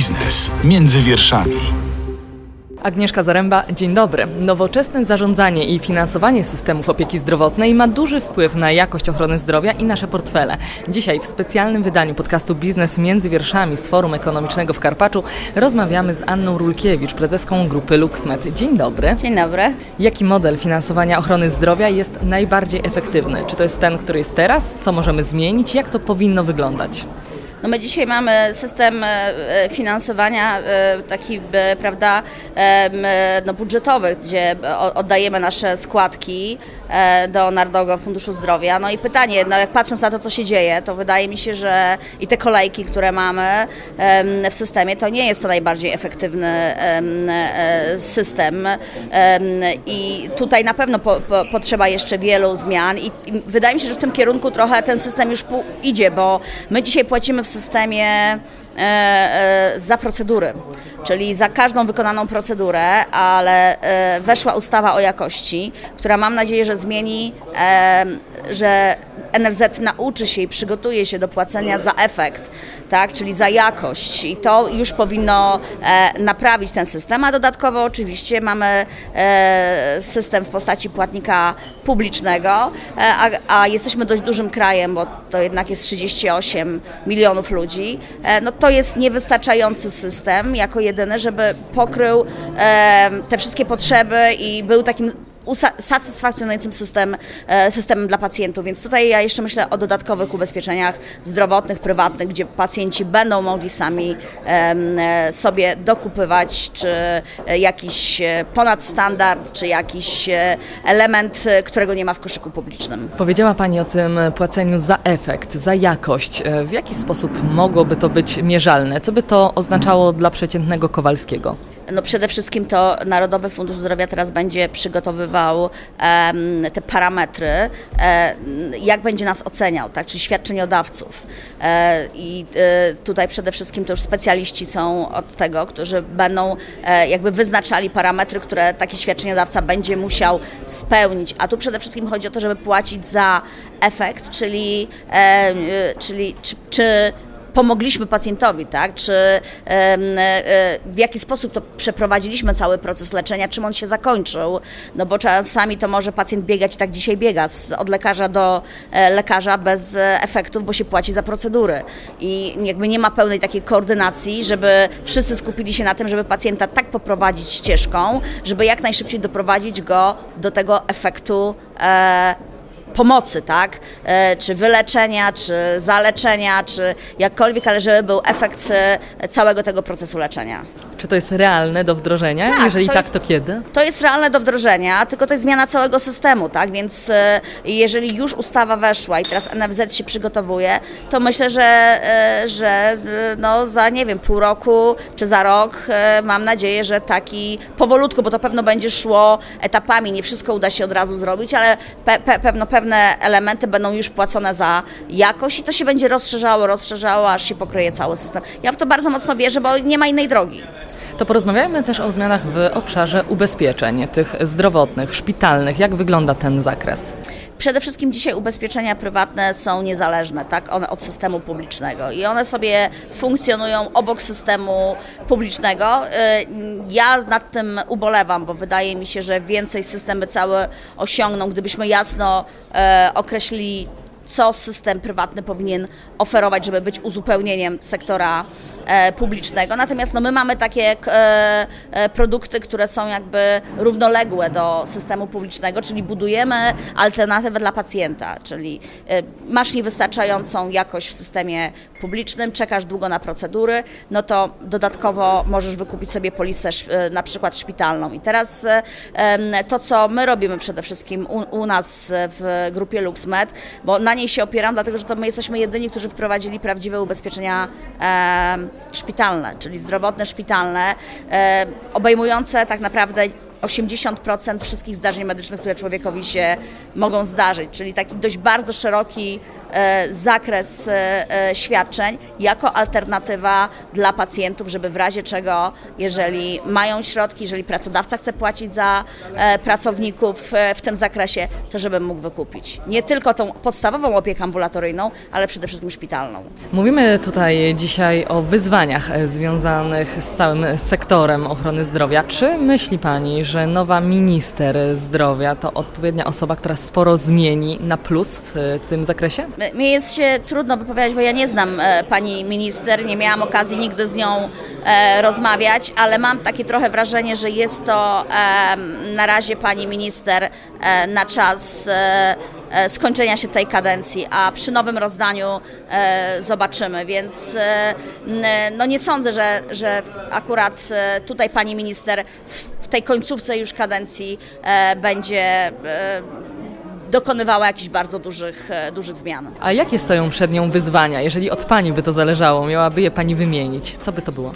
Biznes między wierszami. Agnieszka Zaręba, dzień dobry. Nowoczesne zarządzanie i finansowanie systemów opieki zdrowotnej ma duży wpływ na jakość ochrony zdrowia i nasze portfele. Dzisiaj w specjalnym wydaniu podcastu Biznes między wierszami z Forum Ekonomicznego w Karpaczu rozmawiamy z Anną Rulkiewicz, prezeską grupy LuxMed. Dzień dobry. Dzień dobry. Jaki model finansowania ochrony zdrowia jest najbardziej efektywny? Czy to jest ten, który jest teraz? Co możemy zmienić? Jak to powinno wyglądać? No my dzisiaj mamy system e, finansowania e, taki, e, prawda, no budżetowy, gdzie oddajemy nasze składki do Narodowego Funduszu Zdrowia. No i pytanie, no jak patrząc na to, co się dzieje, to wydaje mi się, że i te kolejki, które mamy w systemie, to nie jest to najbardziej efektywny system i tutaj na pewno po, po, potrzeba jeszcze wielu zmian i wydaje mi się, że w tym kierunku trochę ten system już idzie, bo my dzisiaj płacimy w systemie E, e, za procedury, czyli za każdą wykonaną procedurę, ale e, weszła ustawa o jakości, która mam nadzieję, że zmieni, że NFZ nauczy się i przygotuje się do płacenia za efekt, tak, czyli za jakość. I to już powinno naprawić ten system, a dodatkowo oczywiście mamy system w postaci płatnika publicznego, a, a jesteśmy dość dużym krajem, bo to jednak jest 38 milionów ludzi, no to jest niewystarczający system. Jako jedyny, żeby pokrył te wszystkie potrzeby i był takim satysfakcjonującym system, e, systemem dla pacjentów. Więc tutaj ja jeszcze myślę o dodatkowych ubezpieczeniach zdrowotnych, prywatnych, gdzie pacjenci będą mogli sami e, sobie dokupywać, czy jakiś e, ponadstandard, czy jakiś element, którego nie ma w koszyku publicznym. Powiedziała Pani o tym płaceniu za efekt, za jakość. W jaki sposób mogłoby to być mierzalne? Co by to oznaczało dla przeciętnego Kowalskiego? No przede wszystkim to Narodowy Fundusz Zdrowia teraz będzie przygotowywał te parametry, jak będzie nas oceniał, tak, czyli świadczeniodawców. E, I e, tutaj przede wszystkim to już specjaliści są od tego, którzy będą e, jakby wyznaczali parametry, które taki świadczeniodawca będzie musiał spełnić. A tu przede wszystkim chodzi o to, żeby płacić za efekt, czyli, czyli czy, czy pomogliśmy pacjentowi, tak? Czy e, w jaki sposób to przeprowadziliśmy cały proces leczenia, czym on się zakończył, no bo czasami to może pacjent biegać, tak dzisiaj biega, z, od lekarza do e, lekarza bez efektów, bo się płaci za procedury. I jakby nie ma pełnej takiej koordynacji, żeby wszyscy skupili się na tym, żeby pacjenta tak poprowadzić ścieżką, żeby jak najszybciej doprowadzić go do tego efektu e, pomocy, tak? E, czy wyleczenia, czy zaleczenia, czy jakkolwiek, ale żeby był efekt e, całego tego procesu leczenia. Czy to jest realne do wdrożenia? Tak, Jeżeli to tak, jest, to kiedy? To jest realne do wdrożenia, tylko to jest zmiana całego systemu, tak? Więc e, jeżeli już ustawa weszła i teraz NFZ się przygotowuje, to myślę, że, że no za nie wiem, pół roku czy za rok mam nadzieję, że taki powolutku, bo to pewno będzie szło etapami, nie wszystko uda się od razu zrobić, ale pe, pe, pewno pewne elementy będą już płacone za jakość i to się będzie rozszerzało, rozszerzało, aż się pokryje cały system. Ja w to bardzo mocno wierzę, bo nie ma innej drogi. To porozmawiajmy też o zmianach w obszarze ubezpieczeń, tych zdrowotnych, szpitalnych. Jak wygląda ten zakres? Przede wszystkim dzisiaj ubezpieczenia prywatne są niezależne tak, one od systemu publicznego i one sobie funkcjonują obok systemu publicznego. Y, ja nad tym ubolewam, bo wydaje mi się, że więcej systemy całe osiągną, gdybyśmy jasno e, określili, co system prywatny powinien oferować, żeby być uzupełnieniem sektora E, publicznego. Natomiast no, my mamy takie e, e, produkty, które są jakby równoległe do systemu publicznego, czyli budujemy alternatywę dla pacjenta, czyli masz niewystarczającą jakość w systemie publicznym, czekasz długo na procedury, no to dodatkowo możesz wykupić sobie polisę na przykład szpitalną. I teraz to, co my robimy przede wszystkim u, u nas w grupie LuxMed, bo na niej się opieram, dlatego że to my jesteśmy jedyni, którzy wprowadzili prawdziwe ubezpieczenia szpitalne, czyli zdrowotne szpitalne, obejmujące tak naprawdę 80% wszystkich zdarzeń medycznych, które człowiekowi się mogą zdarzyć, czyli taki dość bardzo szeroki e, zakres e, e, świadczeń jako alternatywa dla pacjentów, żeby w razie czego, jeżeli mają środki, jeżeli pracodawca chce płacić za pracowników w tym zakresie, to żeby mógł wykupić. Nie tylko tą podstawową opiekę ambulatoryjną, ale przede wszystkim szpitalną. Mówimy tutaj dzisiaj o wyzwaniach związanych z całym sektorem ochrony zdrowia. Czy myśli Pani, że nowa minister zdrowia to odpowiednia osoba, która sporo zmieni na plus w tym zakresie? Mi jest się trudno wypowiadać, bo ja nie znam e, pani minister, nie miałam okazji nigdy z nią e, rozmawiać, ale mam takie trochę wrażenie, że jest to na razie pani minister e, na czas skończenia się tej kadencji, a przy nowym rozdaniu zobaczymy, więc no nie sądzę, że, że akurat tutaj pani minister w tej końcówce już kadencji będzie dokonywała jakichś bardzo dużych, e, dużych zmian. A jakie stoją przed nią wyzwania? Jeżeli od Pani by to zależało, miałaby je Pani wymienić, co by to było?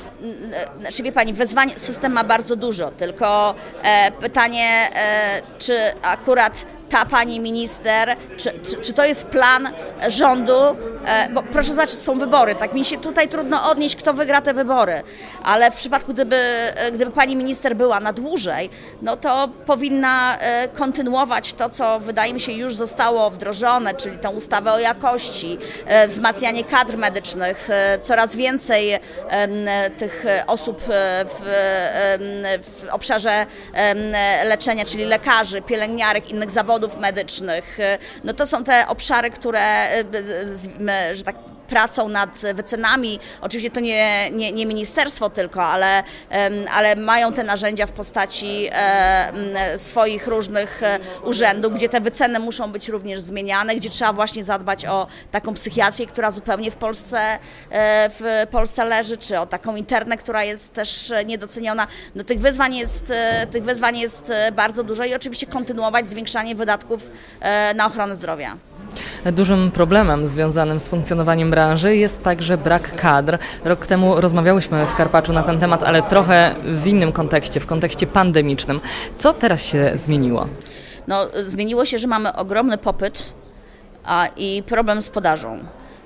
Znaczy wie Pani, wyzwań system ma bardzo dużo, tylko e, pytanie, e, czy akurat ta pani minister, czy, czy, czy, to jest plan rządu, e, bo proszę zobaczyć, są wybory, tak mi się tutaj trudno odnieść, kto wygra te wybory, ale w przypadku, gdyby, e, gdyby pani minister była na dłużej, no to powinna e, kontynuować to, co wydaje mi się już zostało wdrożone, czyli tą ustawę o jakości, wzmacnianie kadr medycznych, coraz więcej tych osób w, w obszarze leczenia, czyli lekarzy, pielęgniarek, innych zawodów, zawodów medycznych. No to są te obszary, które, że tak pracą nad wycenami. Oczywiście to nie, nie, nie ministerstwo tylko, ale, ale mają te narzędzia w postaci swoich różnych e, urzędów, gdzie te wyceny muszą być również zmieniane, gdzie trzeba właśnie zadbać o taką psychiatrię, która zupełnie w Polsce, e, w Polsce leży, czy o taką internę, która jest też niedoceniona. No, tych, wyzwań jest, e, tych wyzwań jest bardzo dużo i oczywiście kontynuować zwiększanie wydatków na ochronę zdrowia. Dużym problemem związanym z funkcjonowaniem branży jest także brak kadr. Rok temu rozmawiałyśmy w Karpaczu na ten temat, ale trochę w innym kontekście, w kontekście pandemicznym. Co teraz się zmieniło? No, zmieniło się, że mamy ogromny popyt a, i problem z podażą.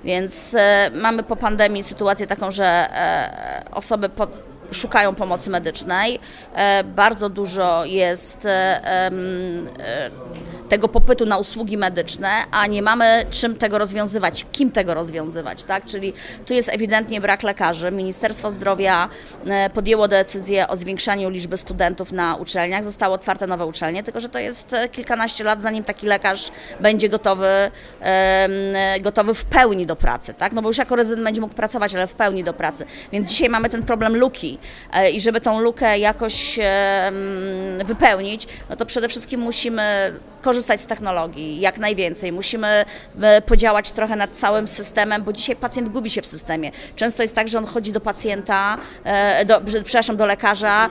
Więc e, mamy po pandemii sytuację taką, że e, osoby po, szukają pomocy medycznej. E, bardzo dużo jest e, e, tego popytu na usługi medyczne, a nie mamy czym tego rozwiązywać, kim tego rozwiązywać, tak? Czyli tu jest ewidentnie brak lekarzy. Ministerstwo Zdrowia podjęło decyzję o zwiększaniu liczby studentów na uczelniach. Zostały otwarte nowe uczelnie, tylko że to jest kilkanaście lat, zanim taki lekarz będzie gotowy, gotowy w pełni do pracy, tak? No bo już jako rezydent będzie mógł pracować, ale w pełni do pracy. Więc dzisiaj mamy ten problem luki E, i żeby tą lukę jakoś wypełnić, no to przede wszystkim musimy korzystać z technologii jak najwięcej. Musimy e, podziałać trochę nad całym systemem, bo dzisiaj pacjent gubi się w systemie. Często jest tak, że on chodzi do pacjenta, e, do, przepraszam, do lekarza,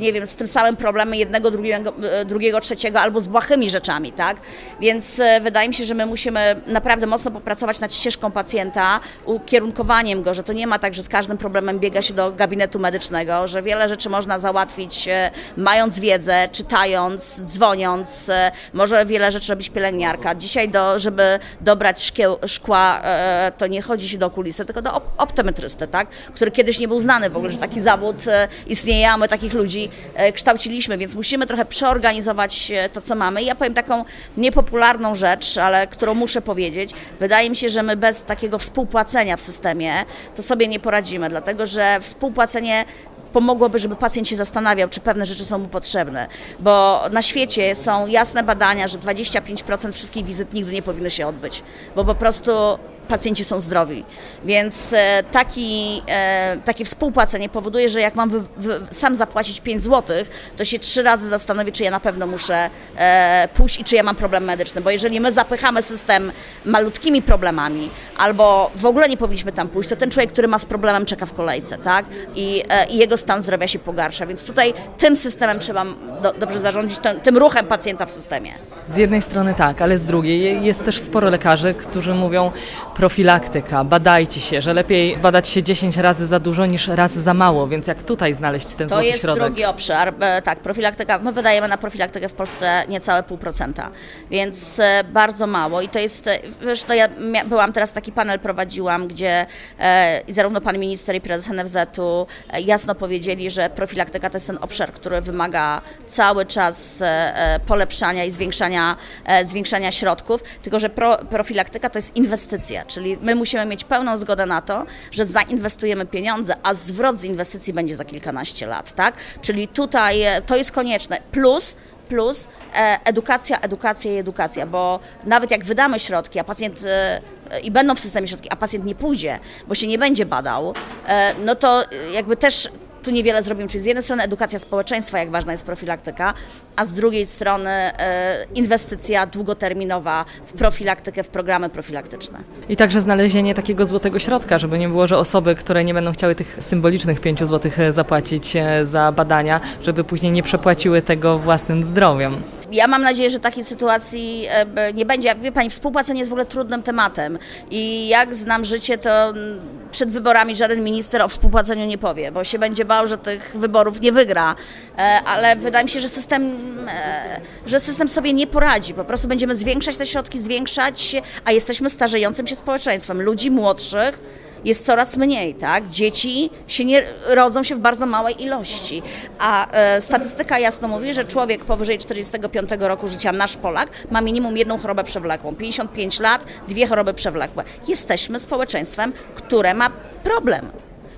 nie wiem, z tym samym problemem jednego, drugiego, drugiego, trzeciego albo z błahymi rzeczami, tak? Więc wydaje mi się, że my musimy naprawdę mocno popracować nad ścieżką pacjenta, ukierunkowaniem go, że to nie ma tak, że z każdym problemem biega się do gabinetu medycznego, że wiele rzeczy można załatwić e, mając wiedzę, czytając, dzwoniąc, e, może wiele rzeczy robić pielęgniarka. Dzisiaj, do, żeby dobrać szkieł, szkła, e, to nie chodzi się do okulisty, tylko do optometrysty, tak? który kiedyś nie był znany w ogóle, że taki zawód istnieje, a my takich ludzi kształciliśmy, więc musimy trochę przeorganizować to, co mamy. I ja powiem taką niepopularną rzecz, ale którą muszę powiedzieć. Wydaje mi się, że my bez takiego współpłacenia w systemie to sobie nie poradzimy, dlatego że współpłacenie płacenie pomogłoby, żeby pacjent się zastanawiał, czy pewne rzeczy są mu potrzebne. Bo na świecie są jasne badania, że 25% wszystkich wizyt nigdy nie powinny się odbyć, bo po prostu pacjenci są zdrowi. Więc e, taki, e, takie współpłacenie powoduje, że jak mam sam zapłacić 5 zł, to się trzy razy zastanowię, czy ja na pewno muszę e, pójść i czy ja mam problem medyczny. Bo jeżeli my zapychamy system malutkimi problemami, albo w ogóle nie powinniśmy tam pójść, to ten człowiek, który ma z problemem, czeka w kolejce, tak? I, i jego stan zdrowia się pogarsza. Więc tutaj tym systemem trzeba do, dobrze zarządzić, tym, tym ruchem pacjenta w systemie. Z jednej strony tak, ale z drugiej jest też sporo lekarzy, którzy mówią, profilaktyka, badajcie się, że lepiej zbadać się 10 razy za dużo niż raz za mało, więc jak tutaj znaleźć ten To złoty jest środek? drugi obszar. E, Tak, profilaktyka. My wydajemy na profilaktykę w Polsce niecałe pół procenta, więc e, bardzo mało. I to jest, e, wiesz, to ja byłam teraz taki panel prowadziłam, gdzie zarówno pan minister i prezes NFZ-u jasno powiedzieli, że profilaktyka to jest ten obszar, który wymaga cały czas polepszania i zwiększania, zwiększania środków, tylko że pro, profilaktyka to jest inwestycja, czyli my musimy mieć pełną zgodę na to, że zainwestujemy pieniądze, a zwrot z inwestycji będzie za kilkanaście lat, tak? Czyli tutaj e, to jest konieczne. Plus plus e, edukacja, edukacja i edukacja, bo nawet jak wydamy środki, a pacjent e, i będą w systemie środki, a pacjent nie pójdzie, bo się nie będzie badał, no to jakby też tu niewiele zrobimy. Czyli z jednej strony edukacja społeczeństwa, jak ważna jest profilaktyka, a z drugiej strony e, inwestycja długoterminowa w profilaktykę, w programy profilaktyczne. I także znalezienie takiego złotego środka, żeby nie było, że osoby, które nie będą chciały tych symbolicznych 5 zł zapłacić e, za badania, żeby później nie przepłaciły tego własnym zdrowiem. Ja mam nadzieję, że takiej sytuacji e, nie będzie. Jak wie Pani, współpłacenie jest w ogóle trudnym tematem i jak znam życie, to przed wyborami żaden minister o współpłaceniu nie powie, bo się będzie bał, że tych wyborów nie wygra. E, Ale wydaje mi się, że system, e, że system sobie nie poradzi. Po prostu będziemy zwiększać te środki, zwiększać, a jesteśmy starzejącym się społeczeństwem. Ludzi młodszych jest coraz mniej, tak? Dzieci się nie rodzą się w bardzo małej ilości, a e, statystyka jasno mówi, że człowiek powyżej 45 roku życia, nasz Polak, ma minimum jedną chorobę przewlekłą. 55 lat, dwie choroby przewlekłe. Jesteśmy społeczeństwem, które ma problem.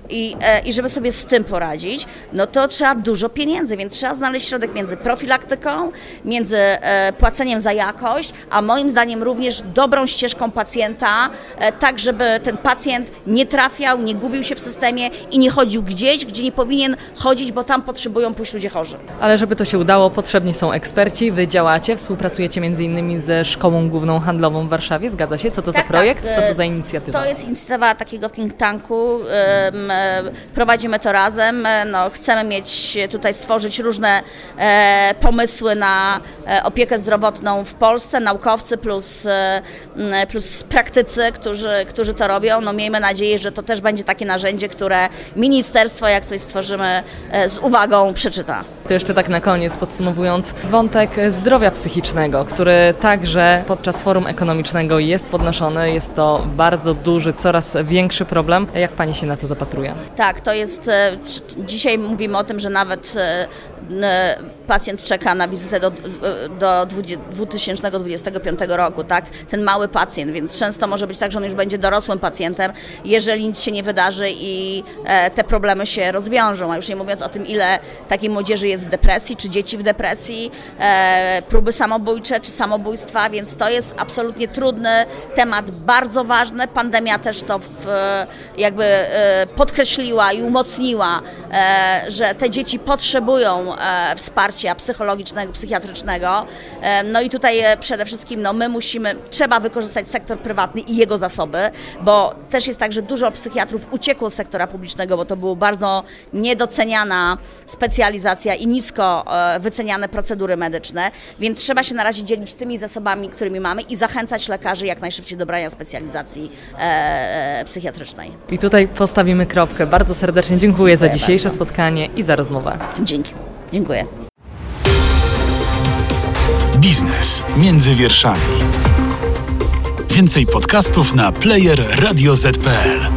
I, e, I żeby sobie z tym poradzić, no to trzeba dużo pieniędzy, więc trzeba znaleźć środek między profilaktyką, między e, płaceniem za jakość, a moim zdaniem również dobrą ścieżką pacjenta, e, tak żeby ten pacjent nie trafiał, nie gubił się w systemie i nie chodził gdzieś, gdzie nie powinien chodzić, bo tam potrzebują pójść ludzie chorzy. Ale żeby to się udało, potrzebni są eksperci. Wy działacie, współpracujecie między innymi ze Szkołą Główną Handlową w Warszawie. Zgadza się? Co to Tak, za projekt? tak. Co to za inicjatywa? To jest inicjatywa takiego think tanku. Prowadzimy to razem. E, No, chcemy mieć tutaj stworzyć różne e, pomysły na e, opiekę zdrowotną w Polsce, naukowcy plus, e, plus praktycy, którzy, którzy to robią. No, miejmy nadzieję, że to też będzie takie narzędzie, które ministerstwo, jak coś stworzymy, e, z uwagą przeczyta. To jeszcze tak na koniec, podsumowując, wątek zdrowia psychicznego, który także podczas forum ekonomicznego jest podnoszony. Jest to bardzo duży, coraz większy problem. Jak Pani się na to zapatruje? Tak, to jest. e, Dzisiaj mówimy o tym, że nawet e, pacjent czeka na wizytę do, do 20 2025 roku, tak? Ten mały pacjent, więc często może być tak, że on już będzie dorosłym pacjentem, jeżeli nic się nie wydarzy i e, te problemy się rozwiążą. A już nie mówiąc o tym, ile takiej młodzieży jest w depresji, czy dzieci w depresji, e, próby samobójcze, czy samobójstwa, więc to jest absolutnie trudny temat, bardzo ważny. Pandemia też to w, jakby e, podkreśliła i umocniła, że te dzieci potrzebują e, wsparcia psychologicznego, psychiatrycznego. No i tutaj e, przede wszystkim no, my musimy, trzeba wykorzystać sektor prywatny i jego zasoby, bo też jest tak, że dużo psychiatrów uciekło z sektora publicznego, bo to była bardzo niedoceniana specjalizacja i nisko e, wyceniane procedury medyczne, więc trzeba się na razie dzielić tymi zasobami, którymi mamy i zachęcać lekarzy jak najszybciej do brania specjalizacji e, psychiatrycznej. I tutaj postawimy kropkę. Bardzo serdecznie dziękuję, za Dziękuję dzisiejsze bardzo. spotkanie i za rozmowę. Dzięki. Dziękuję. Biznes między wierszami. Więcej podcastów na player radioz.pl.